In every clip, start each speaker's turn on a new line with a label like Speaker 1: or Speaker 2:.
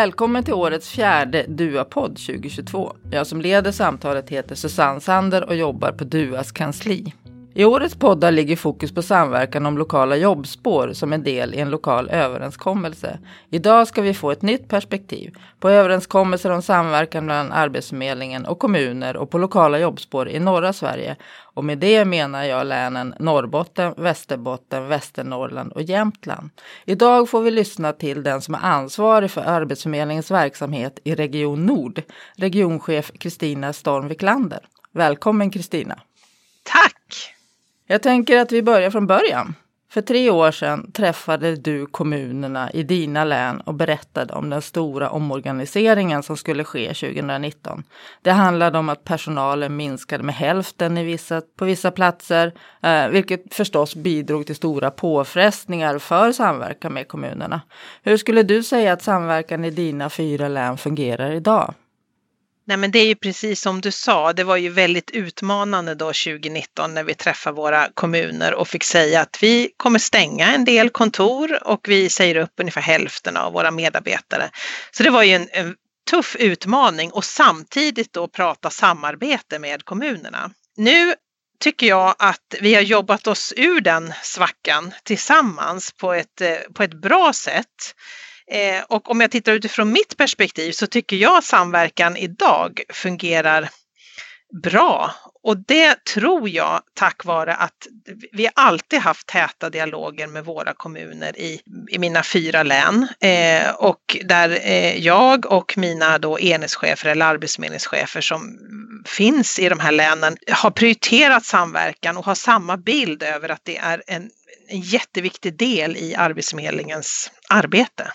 Speaker 1: Välkommen till årets fjärde DUA-podd 2022. Jag som leder samtalet heter Susanne Sander och jobbar på DUAs kansli. I årets poddar ligger fokus på samverkan om lokala jobbspår som en del i en lokal överenskommelse. Idag ska vi få ett nytt perspektiv på överenskommelser om samverkan mellan Arbetsförmedlingen och kommuner och på lokala jobbspår i norra Sverige. Och med det menar jag länen Norrbotten, Västerbotten, Västernorrland och Jämtland. Idag får vi lyssna till den som är ansvarig för Arbetsförmedlingens verksamhet i Region Nord, regionchef Kristina Storm Wiklander. Välkommen Kristina!
Speaker 2: Tack!
Speaker 1: Jag tänker att vi börjar från början. För tre år sedan träffade du kommunerna i dina län och berättade om den stora omorganiseringen som skulle ske 2019. Det handlade om att personalen minskade med hälften i vissa, på vissa platser, eh, vilket förstås bidrog till stora påfrestningar för samverkan med kommunerna. Hur skulle du säga att samverkan i dina fyra län fungerar idag?
Speaker 2: Nej men det är ju precis som du sa, det var ju väldigt utmanande då 2019 när vi träffade våra kommuner och fick säga att vi kommer stänga en del kontor och vi säger upp ungefär hälften av våra medarbetare. Så det var ju en, en tuff utmaning och samtidigt då prata samarbete med kommunerna. Nu tycker jag att vi har jobbat oss ur den svackan tillsammans på ett, eh, på ett bra sätt. Eh, och om jag tittar utifrån mitt perspektiv så tycker jag samverkan idag fungerar bra. Och det tror jag tack vare att vi alltid haft täta dialoger med våra kommuner i, i mina fyra län. Eh, och där eh, jag och mina då enhetschefer eller arbetsförmedlingschefer som finns i de här länen har prioriterat samverkan och har samma bild över att det är en, en jätteviktig del i Arbetsförmedlingens arbete.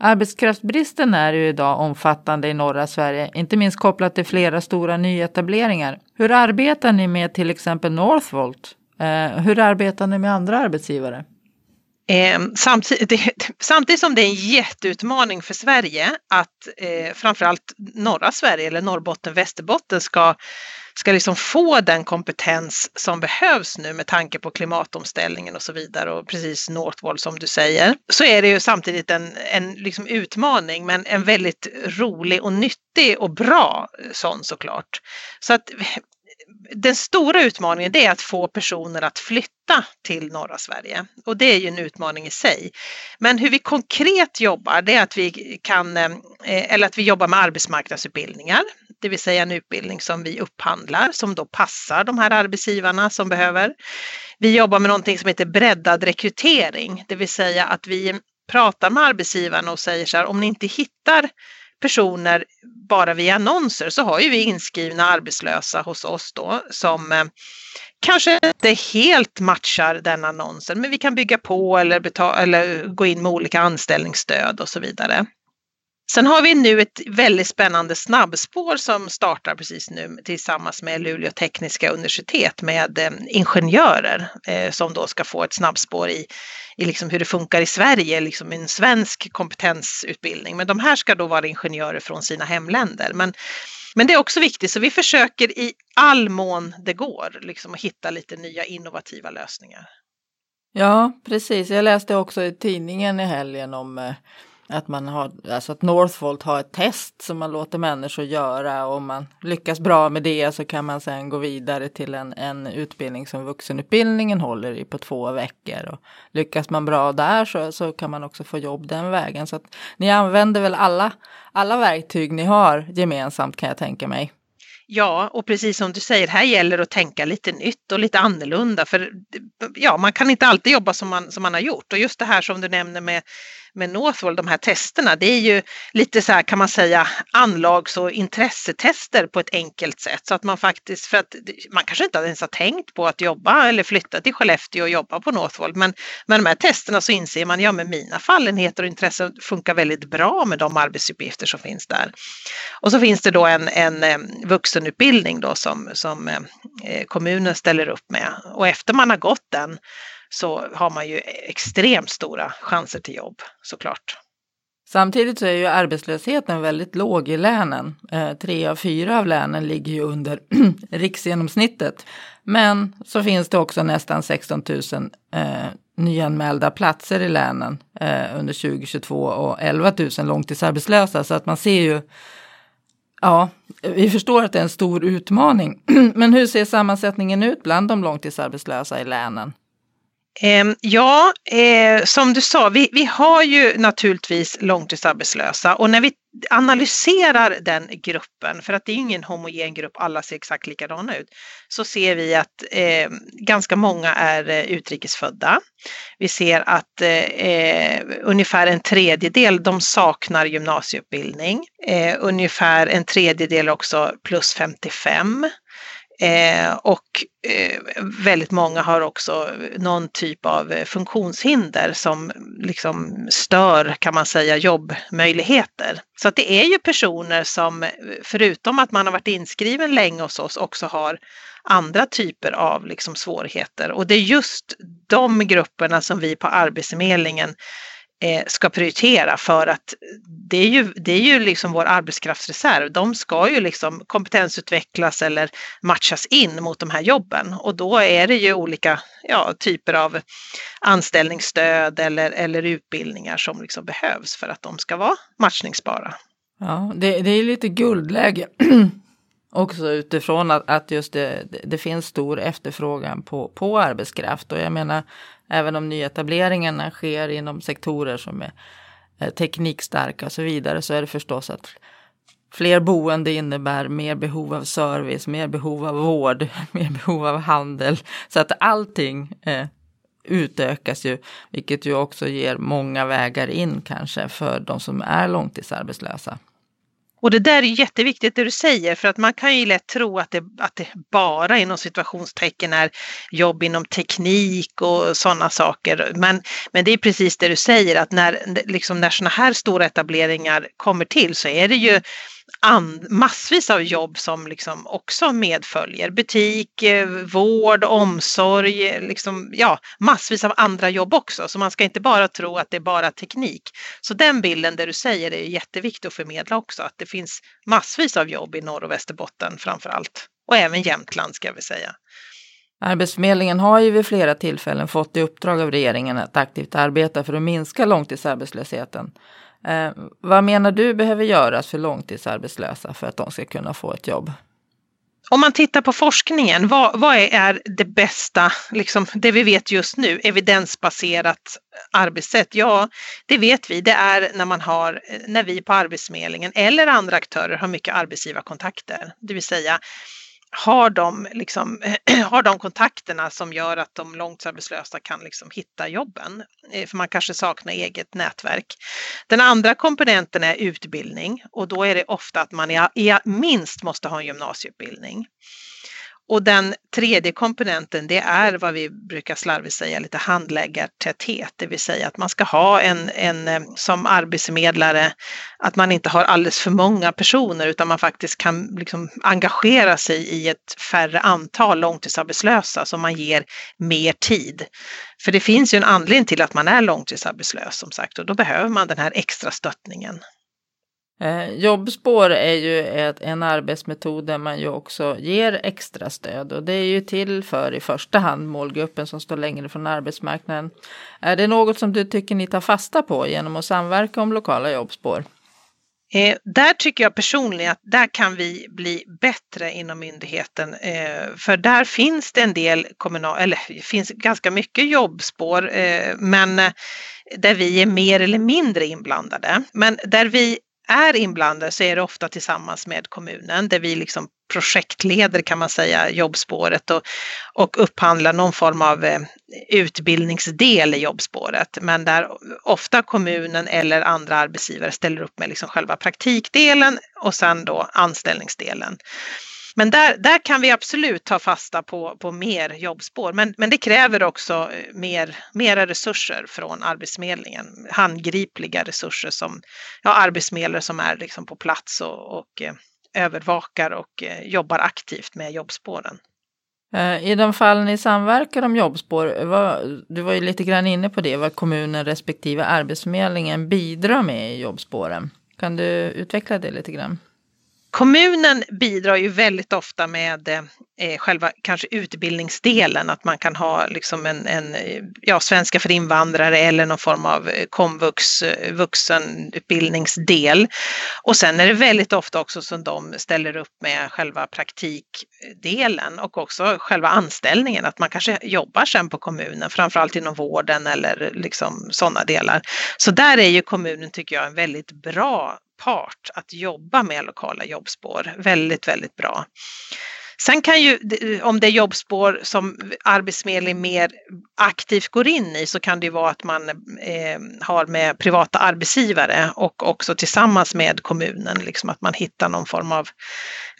Speaker 1: Arbetskraftsbristen är ju idag omfattande i norra Sverige, inte minst kopplat till flera stora nyetableringar. Hur arbetar ni med till exempel Northvolt? Eh, hur arbetar ni med andra arbetsgivare?
Speaker 2: Eh, samtidigt, det, samtidigt, som det är en jätteutmaning för Sverige att eh, framförallt norra Sverige eller Norrbotten, Västerbotten ska ska liksom få den kompetens som behövs nu med tanke på klimatomställningen och så vidare och precis Northvolt som du säger, så är det ju samtidigt en, en liksom utmaning men en väldigt rolig och nyttig och bra sån såklart. Så att den stora utmaningen det är att få personer att flytta till norra Sverige och det är ju en utmaning i sig. Men hur vi konkret jobbar det är att vi kan, eh, eller att vi jobbar med arbetsmarknadsutbildningar, det vill säga en utbildning som vi upphandlar som då passar de här arbetsgivarna som behöver. Vi jobbar med någonting som heter breddad rekrytering, det vill säga att vi pratar med arbetsgivarna och säger så här om ni inte hittar personer bara via annonser så har ju vi inskrivna arbetslösa hos oss då som eh, kanske inte helt matchar den annonsen men vi kan bygga på eller, betala, eller gå in med olika anställningsstöd och så vidare. Sen har vi nu ett väldigt spännande snabbspår som startar precis nu tillsammans med Luleå tekniska universitet med eh, ingenjörer eh, som då ska få ett snabbspår i, i liksom hur det funkar i Sverige, liksom en svensk kompetensutbildning. Men de här ska då vara ingenjörer från sina hemländer. Men, men det är också viktigt, så vi försöker i all mån det går liksom att hitta lite nya innovativa lösningar.
Speaker 1: Ja, precis. Jag läste också i tidningen i helgen om eh, att man har, alltså att Northvolt har ett test som man låter människor göra och om man lyckas bra med det så kan man sen gå vidare till en, en utbildning som vuxenutbildningen håller i på två veckor. Och lyckas man bra där så, så kan man också få jobb den vägen. Så att ni använder väl alla, alla verktyg ni har gemensamt kan jag tänka mig.
Speaker 2: Ja, och precis som du säger, här gäller det att tänka lite nytt och lite annorlunda. För ja, man kan inte alltid jobba som man, som man har gjort. Och just det här som du nämner med med Northvolt, de här testerna, det är ju lite så här kan man säga anlags och intressetester på ett enkelt sätt så att man faktiskt, för att man kanske inte ens har tänkt på att jobba eller flytta till Skellefteå och jobba på Northvolt, men med de här testerna så inser man, ja men mina fallenheter och intressen funkar väldigt bra med de arbetsuppgifter som finns där. Och så finns det då en, en eh, vuxenutbildning då som, som eh, eh, kommunen ställer upp med och efter man har gått den så har man ju extremt stora chanser till jobb såklart.
Speaker 1: Samtidigt så är ju arbetslösheten väldigt låg i länen. Eh, tre av fyra av länen ligger ju under riksgenomsnittet. Men så finns det också nästan 16 000 eh, nyanmälda platser i länen eh, under 2022 och 11 000 långtidsarbetslösa. Så att man ser ju, ja, vi förstår att det är en stor utmaning. Men hur ser sammansättningen ut bland de långtidsarbetslösa i länen?
Speaker 2: Ehm, ja, eh, som du sa, vi, vi har ju naturligtvis långtidsarbetslösa och när vi analyserar den gruppen, för att det är ingen homogen grupp, alla ser exakt likadana ut, så ser vi att eh, ganska många är eh, utrikesfödda. Vi ser att eh, eh, ungefär en tredjedel de saknar gymnasieutbildning. Eh, ungefär en tredjedel också plus 55. Eh, och eh, väldigt många har också någon typ av eh, funktionshinder som liksom stör, kan man säga, jobbmöjligheter. Så att det är ju personer som, förutom att man har varit inskriven länge hos oss, också har andra typer av liksom svårigheter. Och det är just de grupperna som vi på Arbetsförmedlingen Eh, ska prioritera för att det är ju, det är ju liksom vår arbetskraftsreserv. De ska ju liksom kompetensutvecklas eller matchas in mot de här jobben och då är det ju olika ja, typer av anställningsstöd eller, eller utbildningar som liksom behövs för att de ska vara matchningsbara.
Speaker 1: Ja, det, det är lite guldläge också utifrån att, att just det, det finns stor efterfrågan på, på arbetskraft och jag menar Även om nyetableringarna sker inom sektorer som är eh, teknikstarka och så vidare så är det förstås att fler boende innebär mer behov av service, mer behov av vård, mer behov av handel. Så att allting eh, utökas ju, vilket ju också ger många vägar in kanske för de som är långtidsarbetslösa.
Speaker 2: Och det där är jätteviktigt det du säger för att man kan ju lätt tro att det, att det bara inom situationstecken är jobb inom teknik och sådana saker. Men, men det är precis det du säger att när, liksom när sådana här stora etableringar kommer till så är det ju and, massvis av jobb som liksom också medföljer. Butik, eh, vård, omsorg, eh, liksom, ja, massvis av andra jobb också. Så man ska inte bara tro att det är bara teknik. Så den bilden där du säger är jätteviktigt att förmedla också, att det finns massvis av jobb i Norr och Västerbotten framför allt. Och även Jämtland ska vi säga.
Speaker 1: Arbetsförmedlingen har ju vid flera tillfällen fått i uppdrag av regeringen att aktivt arbeta för att minska långtidsarbetslösheten. Eh, vad menar du behöver göras för långtidsarbetslösa för att de ska kunna få ett jobb?
Speaker 2: Om man tittar på forskningen, vad, vad är det bästa, liksom, det vi vet just nu, evidensbaserat arbetssätt? Ja, det vet vi, det är när man har, när vi på Arbetsförmedlingen eller andra aktörer har mycket arbetsgivarkontakter, det vill säga har de, liksom, har de kontakterna som gör att de långtidsarbetslösa kan liksom hitta jobben. Eh, för man kanske saknar eget nätverk. Den andra komponenten är utbildning och då är det ofta att man minst måste ha en gymnasieutbildning. Och den tredje komponenten det är vad vi brukar slarvigt säga lite handläggartäthet, det vill säga att man ska ha en, en eh, som arbetsförmedlare, att man inte har alldeles för många personer utan man faktiskt kan liksom engagera sig i ett färre antal långtidsarbetslösa som man ger mer tid. För det finns ju en anledning till att man är långtidsarbetslös som sagt och då behöver man den här extra stöttningen.
Speaker 1: Eh, jobbspår är ju ett, en arbetsmetod där man ju också ger extra stöd och det är ju till för i första hand målgruppen som står längre från arbetsmarknaden. Är det något som du tycker ni tar fasta på genom att samverka om lokala jobbspår?
Speaker 2: Eh, där tycker jag personligen att där kan vi bli bättre inom myndigheten eh, för där finns det en del kommunal, eller det finns ganska mycket jobbspår eh, men eh, där vi är mer eller mindre inblandade. Men där vi är inblandade så är det ofta tillsammans med kommunen där vi liksom projektleder kan man säga jobbspåret och, och upphandlar någon form av eh, utbildningsdel i jobbspåret. Men där ofta kommunen eller andra arbetsgivare ställer upp med liksom själva praktikdelen och sen då anställningsdelen. Men där, där kan vi absolut ta fasta på, på mer jobbspår. Men, men det kräver också eh, mer, mera resurser från Arbetsförmedlingen. Handgripliga resurser som ja, arbetsförmedlare som är liksom på plats och, och eh, övervakar och eh, jobbar aktivt med jobbspåren.
Speaker 1: Eh, I de fall ni samverkar om jobbspår, vad, du var ju lite grann inne på det, vad kommunen respektive Arbetsförmedlingen bidrar med i jobbspåren. Kan du utveckla det lite grann?
Speaker 2: Kommunen bidrar ju väldigt ofta med eh, eh, själva kanske utbildningsdelen, att man kan ha liksom en, en ja, svenska för invandrare eller någon form av eh, komvux eh, vuxenutbildningsdel. Och sen är det väldigt ofta också som de ställer upp med själva praktikdelen och också själva anställningen, att man kanske jobbar sen på kommunen, framförallt inom vården eller liksom sådana delar. Så där är ju kommunen, tycker jag, en väldigt bra part att jobba med lokala jobbspår. Väldigt, väldigt bra. Sen kan ju, om det är jobbspår som Arbetsförmedlingen mer aktivt går in i så kan det ju vara att man eh, har med privata arbetsgivare och också tillsammans med kommunen, liksom att man hittar någon form av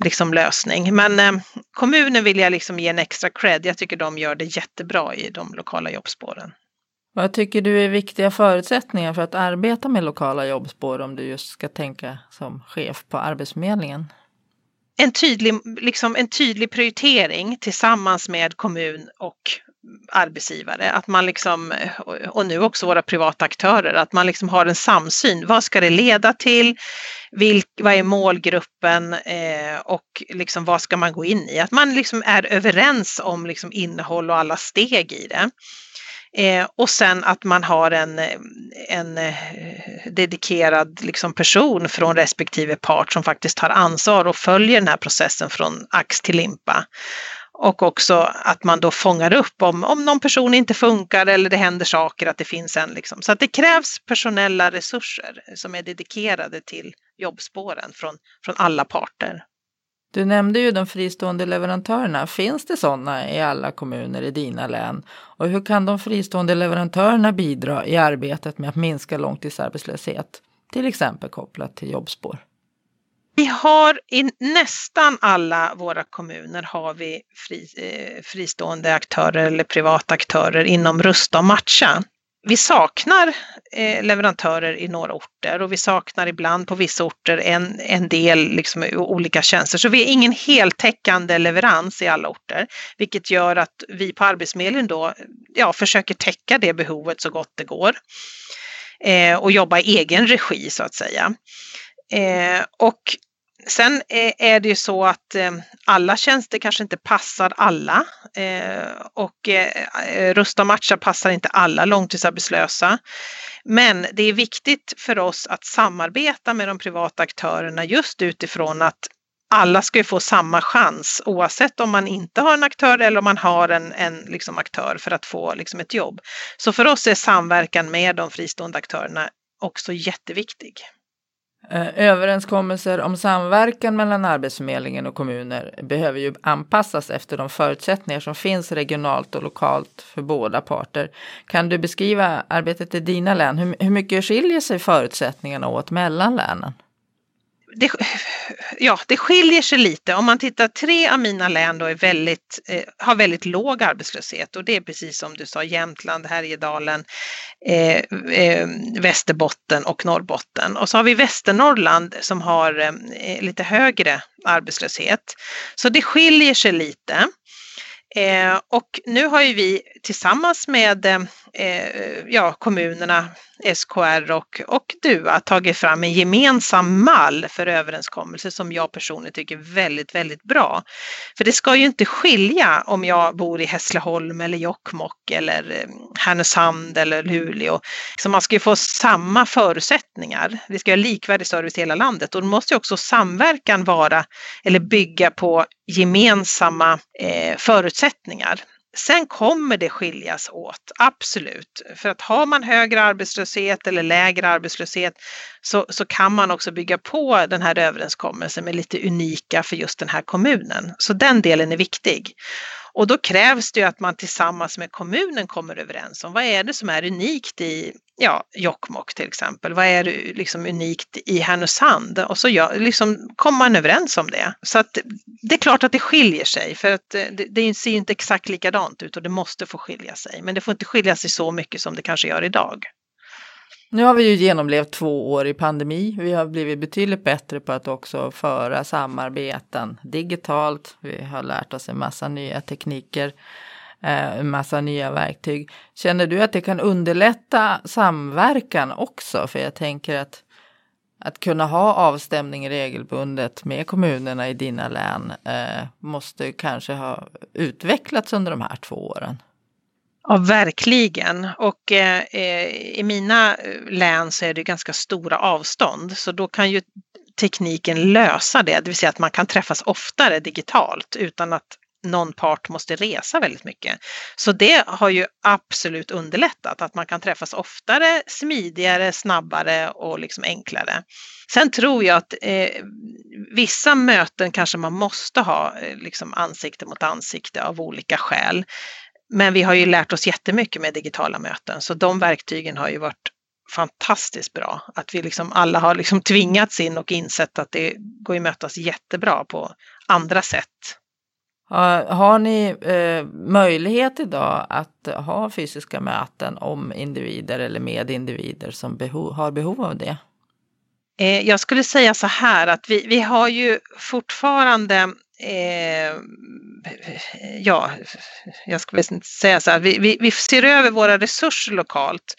Speaker 2: liksom, lösning. Men eh, kommunen vill jag liksom ge en extra cred. Jag tycker de gör det jättebra i de lokala jobbspåren.
Speaker 1: Vad tycker du är viktiga förutsättningar för att arbeta med lokala jobbspår om du just ska tänka som chef på Arbetsförmedlingen?
Speaker 2: En tydlig, liksom en tydlig prioritering tillsammans med kommun och arbetsgivare. Att man liksom, och nu också våra privata aktörer, att man liksom har en samsyn. Vad ska det leda till? Vilk, vad är målgruppen eh, och liksom vad ska man gå in i? Att man liksom är överens om liksom innehåll och alla steg i det. Eh, och sen att man har en, en eh, dedikerad liksom, person från respektive part som faktiskt tar ansvar och följer den här processen från ax till limpa. Och också att man då fångar upp om, om någon person inte funkar eller det händer saker, att det finns en liksom. Så att det krävs personella resurser som är dedikerade till jobbspåren från, från alla parter.
Speaker 1: Du nämnde ju de fristående leverantörerna. Finns det sådana i alla kommuner i dina län? Och hur kan de fristående leverantörerna bidra i arbetet med att minska långtidsarbetslöshet? Till exempel kopplat till jobbspår.
Speaker 2: Vi har i nästan alla våra kommuner har vi fri, eh, fristående aktörer eller privata aktörer inom Rusta och matcha vi saknar Eh, leverantörer i några orter och vi saknar ibland på vissa orter en, en del liksom, olika tjänster. Så vi är ingen heltäckande leverans i alla orter, vilket gör att vi på Arbetsförmedlingen då ja, försöker täcka det behovet så gott det går eh, och jobba i egen regi så att säga. Eh, och Sen eh, är det ju så att eh, alla tjänster kanske inte passar alla eh, och Rusta och matcha passar inte alla långtidsarbetslösa. Men det är viktigt för oss att samarbeta med de privata aktörerna just utifrån att alla ska ju få samma chans oavsett om man inte har en aktör eller om man har en, en liksom aktör för att få liksom ett jobb. Så för oss är samverkan med de fristående aktörerna också jätteviktig.
Speaker 1: Eh, överenskommelser om samverkan mellan Arbetsförmedlingen och kommuner behöver ju anpassas efter de förutsättningar som finns regionalt och lokalt för båda parter. Kan du beskriva arbetet i dina län? Hur mycket skiljer sig förutsättningarna åt mellan länen?
Speaker 2: Det, ja, det skiljer sig lite. Om man tittar, tre av mina län då är väldigt, eh, har väldigt låg arbetslöshet och det är precis som du sa Jämtland, Härjedalen, eh, eh, Västerbotten och Norrbotten. Och så har vi Västernorrland som har eh, lite högre arbetslöshet. Så det skiljer sig lite. Eh, och nu har ju vi tillsammans med eh, eh ja, kommunerna, SKR och, och DUA tagit fram en gemensam mall för överenskommelser som jag personligen tycker är väldigt, väldigt bra. För det ska ju inte skilja om jag bor i Hässleholm eller Jokkmokk eller eh, Härnösand eller Luleå. Så man ska ju få samma förutsättningar. Vi ska ha likvärdig service i hela landet och då måste ju också samverkan vara eller bygga på gemensamma eh, förutsättningar. Sen kommer det skiljas åt, absolut. För att har man högre arbetslöshet eller lägre arbetslöshet så, så kan man också bygga på den här överenskommelsen med lite unika för just den här kommunen. Så den delen är viktig. Och då krävs det ju att man tillsammans med kommunen kommer överens om vad är det som är unikt i ja, Jokkmokk till exempel. Vad är det liksom unikt i Härnösand? Och så ja, liksom kommer man överens om det. Så att det är klart att det skiljer sig för att eh, det, det ser inte exakt likadant ut och det måste få skilja sig. Men det får inte skilja sig så mycket som det kanske gör idag.
Speaker 1: Nu har vi ju genomlevt två år i pandemi. Vi har blivit betydligt bättre på att också föra samarbeten digitalt. Vi har lärt oss en massa nya tekniker, eh, en massa nya verktyg. Känner du att det kan underlätta samverkan också? För jag tänker att att kunna ha avstämning regelbundet med kommunerna i dina län eh, måste kanske ha utvecklats under de här två åren.
Speaker 2: Ja, verkligen. Och eh, eh, i mina län så är det ganska stora avstånd, så då kan ju tekniken lösa det, det vill säga att man kan träffas oftare digitalt utan att någon part måste resa väldigt mycket. Så det har ju absolut underlättat att man kan träffas oftare, smidigare, snabbare och liksom enklare. Sen tror jag att eh, vissa möten kanske man måste ha eh, liksom ansikte mot ansikte av olika skäl. Men vi har ju lärt oss jättemycket med digitala möten, så de verktygen har ju varit fantastiskt bra. Att vi liksom alla har liksom tvingats in och insett att det går att mötas jättebra på andra sätt.
Speaker 1: Har, ni eh, möjlighet idag att ha fysiska möten om individer eller med individer som beho har behov av det?
Speaker 2: Eh, jag skulle säga så här att vi, vi har ju fortfarande Eh, ja, jag skulle säga så här, vi, vi, vi, ser över våra resurser lokalt.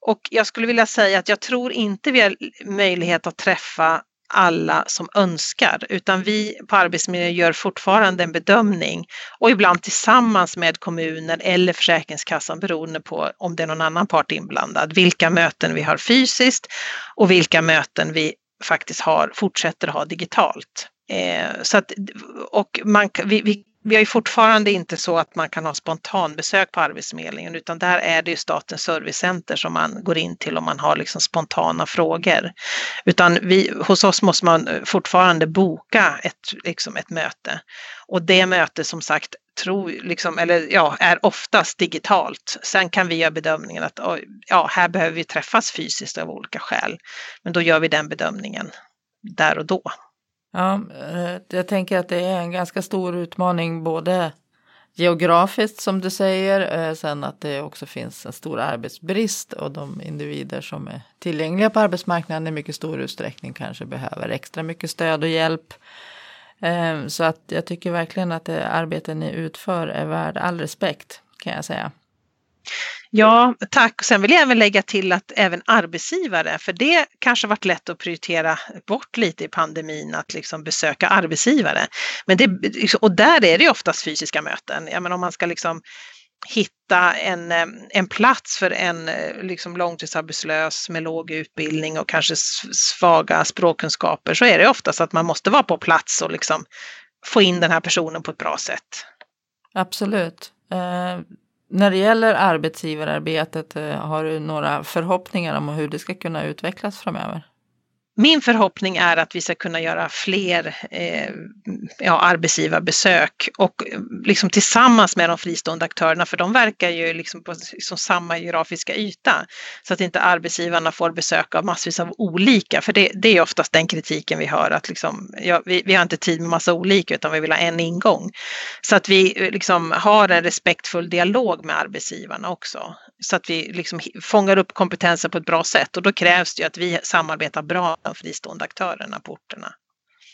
Speaker 2: Och jag skulle vilja säga att jag tror inte vi har möjlighet att träffa alla som önskar, utan vi på Arbetsmiljö gör fortfarande en bedömning och ibland tillsammans med kommunen eller Försäkringskassan beroende på om det är någon annan part inblandad, vilka möten vi har fysiskt och vilka möten vi faktiskt har, fortsätter ha digitalt. Eh, så att, och man, vi, vi, vi har ju fortfarande inte så att man kan ha spontanbesök på Arbetsförmedlingen utan där är det ju Statens servicecenter som man går in till om man har liksom spontana frågor. Utan vi, hos oss måste man eh, fortfarande boka ett, liksom ett möte. Och det mötet som sagt tror, liksom, eller, ja, är oftast digitalt. Sen kan vi göra bedömningen att ja, här behöver vi träffas fysiskt av olika skäl. Men då gör vi den bedömningen där och då.
Speaker 1: Ja, eh, jag tänker att det är en ganska stor utmaning både geografiskt som du säger, eh, sen att det också finns en stor arbetsbrist och de individer som är tillgängliga på arbetsmarknaden i mycket stor utsträckning kanske behöver extra mycket stöd och hjälp. Eh, så att jag tycker verkligen att det arbete ni utför är värd all respekt kan jag säga.
Speaker 2: Ja, tack. Sen vill jag även lägga till att även arbetsgivare, för det kanske varit lätt att prioritera bort lite i pandemin, att liksom besöka arbetsgivare. Men det, liksom, och där är det oftast fysiska möten. Jag menar om man ska liksom hitta en, en plats för en eh, liksom långtidsarbetslös med låg utbildning och kanske svaga språkkunskaper så är det oftast att man måste vara på plats och liksom få in den här personen på ett bra sätt.
Speaker 1: Absolut. Eh, när det gäller arbetsgivararbetet, eh, har du några förhoppningar om hur det ska kunna utvecklas framöver?
Speaker 2: Min förhoppning är att vi ska kunna göra fler eh, ja, arbetsgivarbesök och eh, liksom tillsammans med de fristående aktörerna, för de verkar ju liksom på liksom samma geografiska yta, så att inte arbetsgivarna får besök av massvis av olika, för det, det är oftast den kritiken vi hör, att liksom, ja, vi, vi, har inte tid med massa olika, utan vi vill ha en ingång. Så att vi eh, liksom har en respektfull dialog med arbetsgivarna också, så att vi liksom fångar upp kompetenser på ett bra sätt och då krävs det ju att vi samarbetar bra de fristående aktörerna på orterna.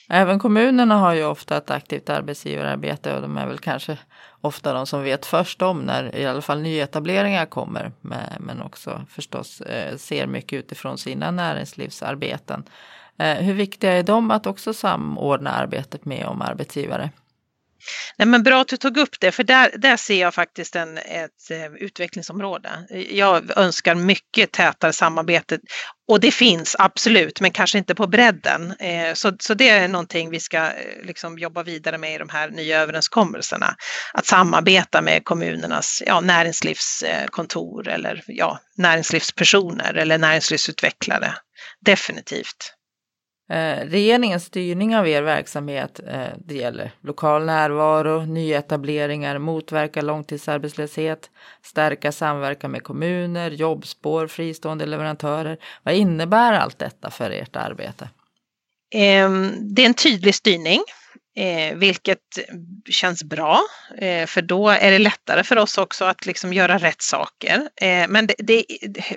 Speaker 1: Även kommunerna har ju ofta ett aktivt arbetsgivararbete och de är väl kanske ofta de som vet först om när i alla fall nyetableringar kommer. Men också förstås eh, ser mycket utifrån sina näringslivsarbeten. Eh, hur viktiga är de att också samordna arbetet med om arbetsgivare?
Speaker 2: Nej, men bra att du tog upp det, för där, där ser jag faktiskt en, ett eh, utvecklingsområde. Jag önskar mycket tätare samarbete och det finns absolut, men kanske inte på bredden. Eh, så, så det är någonting vi ska eh, liksom jobba vidare med i de här nya överenskommelserna. Att samarbeta med kommunernas ja, näringslivskontor eller ja, näringslivspersoner eller näringslivsutvecklare. Definitivt.
Speaker 1: Eh, regeringens styrning av er verksamhet, eh, det gäller lokal närvaro, nyetableringar, motverka långtidsarbetslöshet, stärka samverkan med kommuner, jobbspår, fristående leverantörer. Vad innebär allt detta för ert arbete?
Speaker 2: Ehm, det är en tydlig styrning Eh, vilket känns bra, eh, för då är det lättare för oss också att liksom göra rätt saker. Eh, men det, det,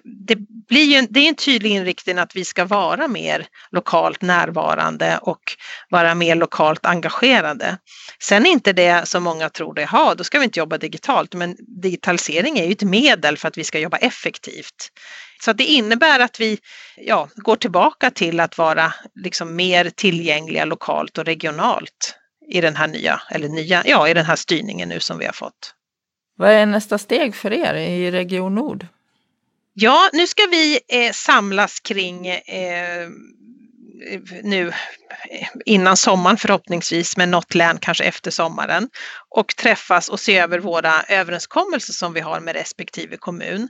Speaker 2: det, blir ju en, det är en tydlig inriktning att vi ska vara mer lokalt närvarande och vara mer lokalt engagerade. Sen är inte det som många tror det, ja då ska vi inte jobba digitalt, men digitalisering är ju ett medel för att vi ska jobba effektivt. Så det innebär att vi ja, går tillbaka till att vara liksom mer tillgängliga lokalt och regionalt i den här nya, eller nya, ja i den här styrningen nu som vi har fått.
Speaker 1: Vad är nästa steg för er i Region Nord?
Speaker 2: Ja, nu ska vi eh, samlas kring eh, nu innan sommaren förhoppningsvis, med något län kanske efter sommaren och träffas och se över våra överenskommelser som vi har med respektive kommun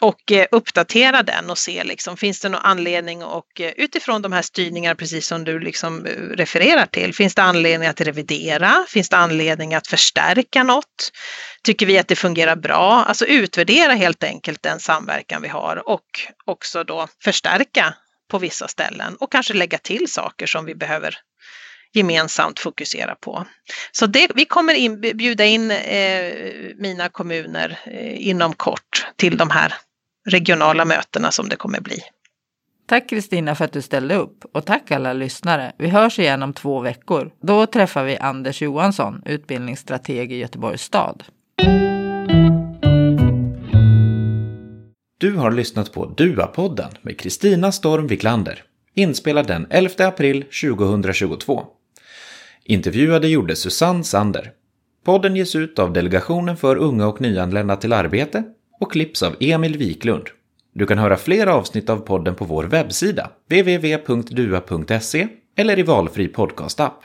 Speaker 2: och eh, uppdatera den och se liksom, finns det någon anledning och eh, utifrån de här styrningarna precis som du liksom eh, refererar till, finns det anledning att revidera? Finns det anledning att förstärka något? Tycker vi att det fungerar bra? Alltså utvärdera helt enkelt den samverkan vi har och också då förstärka på vissa ställen och kanske lägga till saker som vi behöver gemensamt fokusera på. Så det, vi kommer in, bjuda in eh, mina kommuner eh, inom kort till de här regionala mötena som det kommer bli.
Speaker 1: Tack Kristina för att du ställde upp och tack alla lyssnare. Vi hörs igen om två veckor. Då träffar vi Anders Johansson, utbildningsstrateg i Göteborgs stad.
Speaker 3: Du har lyssnat på DUA-podden med Kristina Storm Wiklander, inspelad den 11 april 2022. Intervjuade gjorde Susanne Sander. Podden ges ut av Delegationen för unga och nyanlända till arbete och klipps av Emil Wiklund. Du kan höra fler avsnitt av podden på vår webbsida, www.dua.se eller i valfri podcastapp.